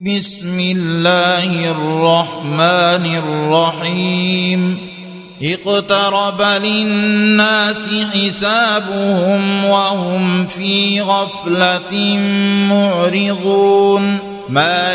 بسم الله الرحمن الرحيم. اقترب للناس حسابهم وهم في غفلة معرضون. ما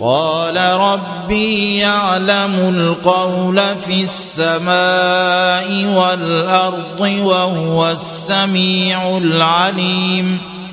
قال ربي يعلم القول في السماء والأرض وهو السميع العليم.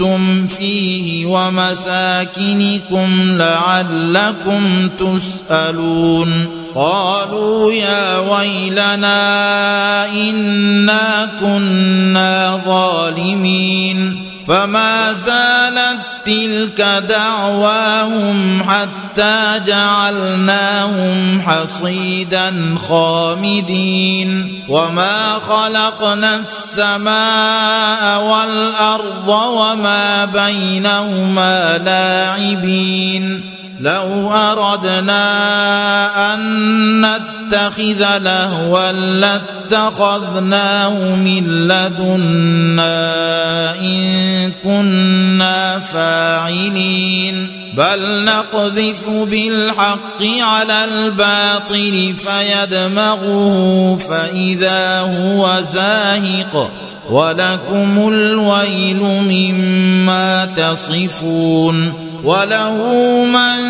اترفتم فيه ومساكنكم لعلكم تسألون. قالوا يا ويلنا إنا كنا ظالمين. فما زالت تلك دعواهم حتى جعلناهم حصيدا خامدين. وما خلقنا السماء والأرض وما بينهما لاعبين. لو أردنا أن نتخذ لهوا لاتخذناه من لدنا إن كنا فاعلين. بل نقذف بالحق على الباطل فيدمغه فإذا هو زاهق. ولكم الويل مما تصفون. وله من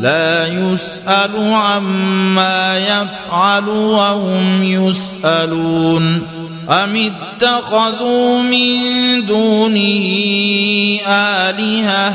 لا يسأل عما يفعل وهم يسألون. أم اتخذوا من دونه آلهة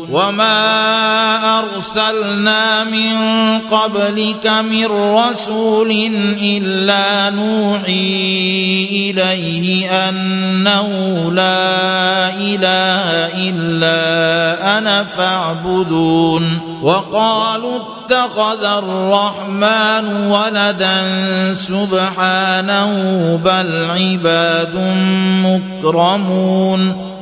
وما ارسلنا من قبلك من رسول الا نوحي اليه انه لا اله الا أنا فاعبدون وقالوا اتخذ الرحمن ولدا سبحانه بل عباد مكرمون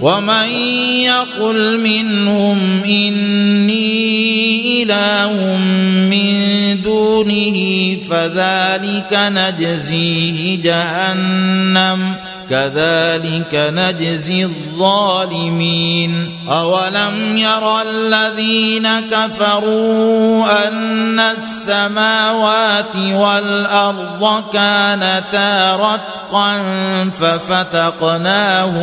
ومن يقل منهم اني اله من دونه فذلك نجزيه جهنم كذلك نجزي الظالمين. أولم ير الذين كفروا أن السماوات والأرض كانتا رتقا ففتقناهما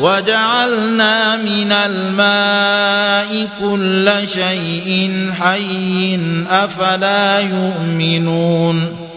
وجعلنا من الماء كل شيء حي أفلا يؤمنون.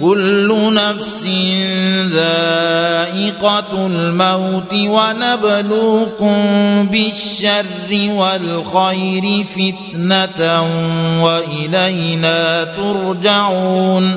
كل نفس ذائقة الموت ونبلوكم بالشر والخير فتنة وإلينا ترجعون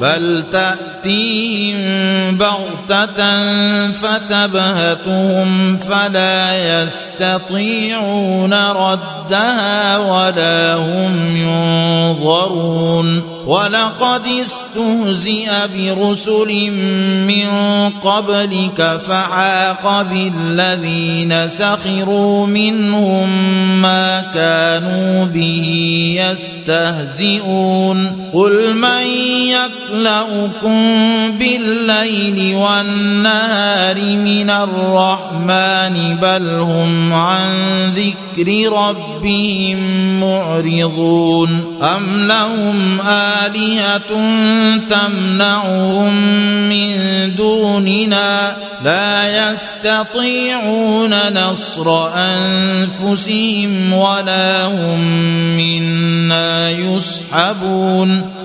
بل تأتيهم بغتة فتبهتهم فلا يستطيعون ردها ولا هم ينظرون ولقد استهزئ برسل من قبلك فحاق بالذين سخروا منهم ما كانوا به يستهزئون قل من يكلؤكم بالليل والنهار من الرحمن بل هم عن ذكر ربهم معرضون أم لهم آه آلهة تمنعهم من دوننا لا يستطيعون نصر أنفسهم ولا هم منا يسحبون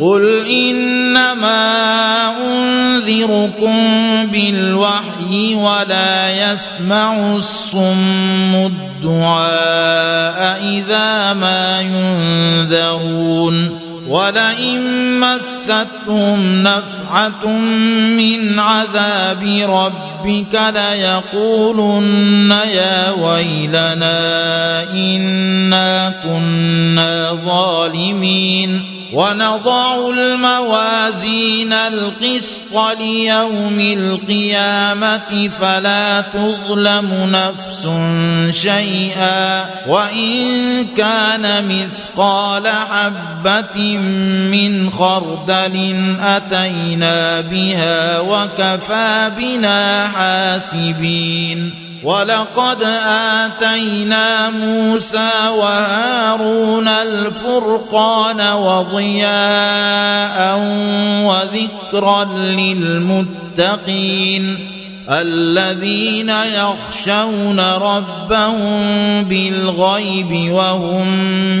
قل إنما أنذركم بالوحي ولا يسمع الصم الدعاء إذا ما ينذرون ولئن مستهم نفعة من عذاب ربك ليقولن يا ويلنا إنا كنا ظالمين. ونضع الموازين القسط ليوم القيامة فلا تظلم نفس شيئا. وإن كان مثقال حبة من خردل أتينا بها وكفى بنا حاسبين ولقد آتينا موسى وهارون الفرقان وضياء وذكرا للمتقين الذين يخشون ربهم بالغيب وهم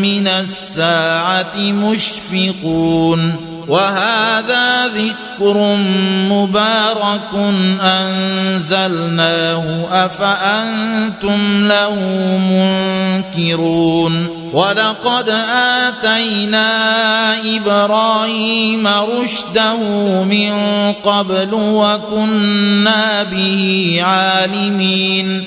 من الساعة مشفقون وهذا ذكر مبارك أنزلناه أفأنتم له منكرون؟ ولقد آتينا إبراهيم رشده من قبل وكنا به عالمين.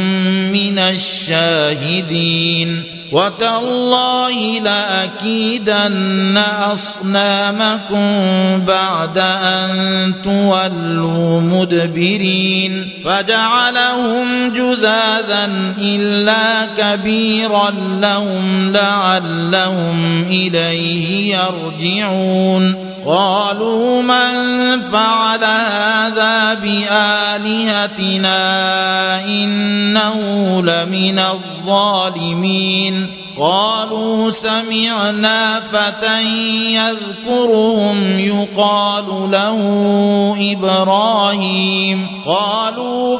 من الشاهدين وتالله لأكيدن أصنامكم بعد أن تولوا مدبرين فجعلهم جذاذا إلا كبيرا لهم لعلهم إليه يرجعون قالوا من فعل هذا بآلهتنا إنه لمن الظالمين قالوا سمعنا فتى يذكرهم يقال له إبراهيم قالوا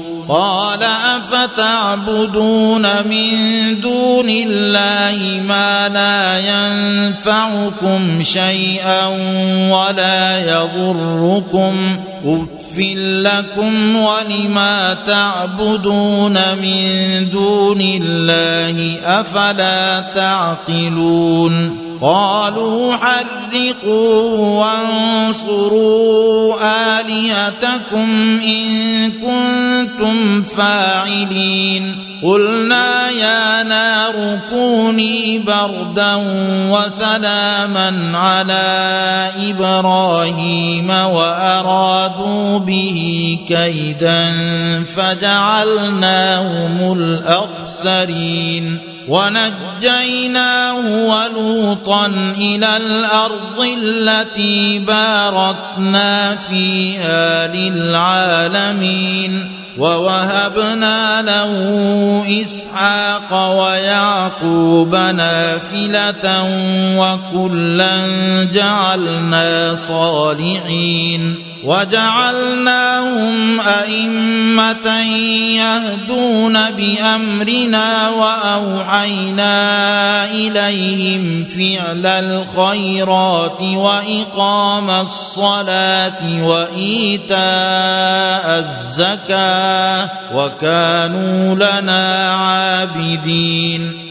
قال أفتعبدون من دون الله ما لا ينفعكم شيئا ولا يضركم اف لكم ولما تعبدون من دون الله افلا تعقلون قالوا حرقوه وانصروا الهتكم ان كنتم فاعلين قلنا يا نار كوني بردا وسلاما على إبراهيم وارادوا به كيدا فجعلناهم الأخسرين ونجيناه ولوطا إلى الأرض التي باركنا فيها للعالمين ووهبنا له إسحاق ويعقوب نافلة وكلا جعلنا صالحين وجعلناهم أئمة يهدون بأمرنا وأوحينا إليهم فعل الخيرات وإقام الصلاة وإيتاء الزكاة وكانوا لنا عابدين.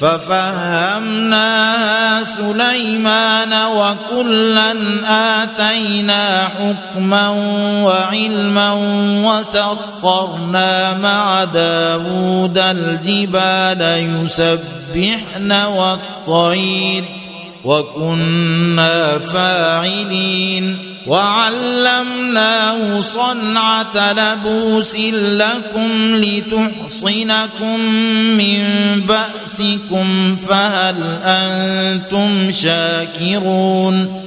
ففهمناها سليمان وكلا آتينا حكما وعلما وسخرنا مع داود الجبال يسبحن والطير وكنا فاعلين وعلمناه صنعة لبوس لكم لتحصنكم من بأسكم فهل أنتم شاكرون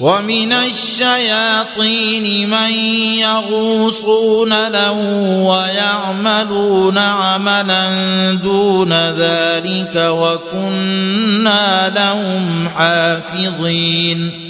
ومن الشياطين من يغوصون له ويعملون عملا دون ذلك وكنا لهم حافظين.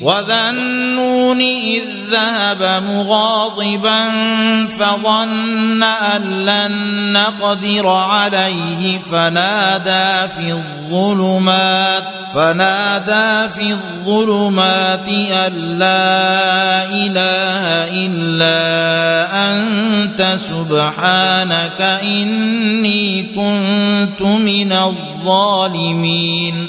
وذا النون إذ ذهب مغاضبا فظن أن لن نقدر عليه فنادى في الظلمات فنادى في الظلمات أن لا إله إلا أنت سبحانك إني كنت من الظالمين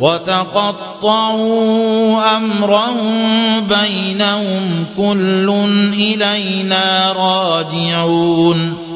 وتقطعوا امرهم بينهم كل إلينا راجعون.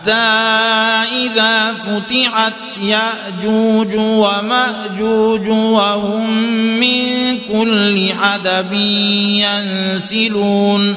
حتى إذا فتحت يأجوج ومأجوج وهم من كل حدب ينسلون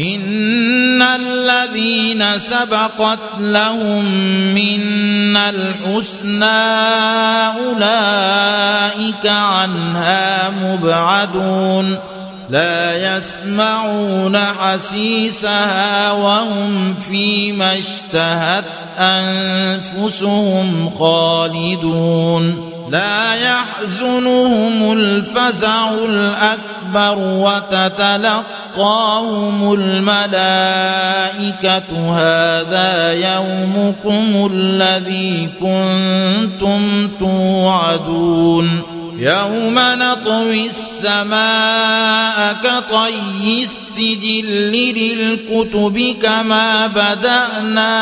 إن الذين سبقت لهم منا الحسنى أولئك عنها مبعدون لا يسمعون حسيسها وهم فيما اشتهت أنفسهم خالدون لا يحزنهم الفزع الأكبر وتتلقاهم الملائكة هذا يومكم الذي كنتم توعدون يوم نطوي السماء كطي السجل للكتب كما بدأنا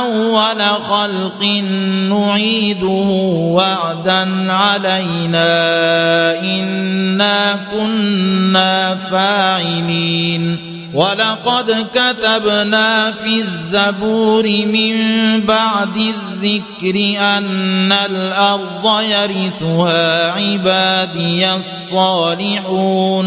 أول خلق نعيده وعدا علينا إنا كنا فاعلين. ولقد كتبنا في الزبور من بعد الذكر أن الأرض يرثها عبادي الصالحون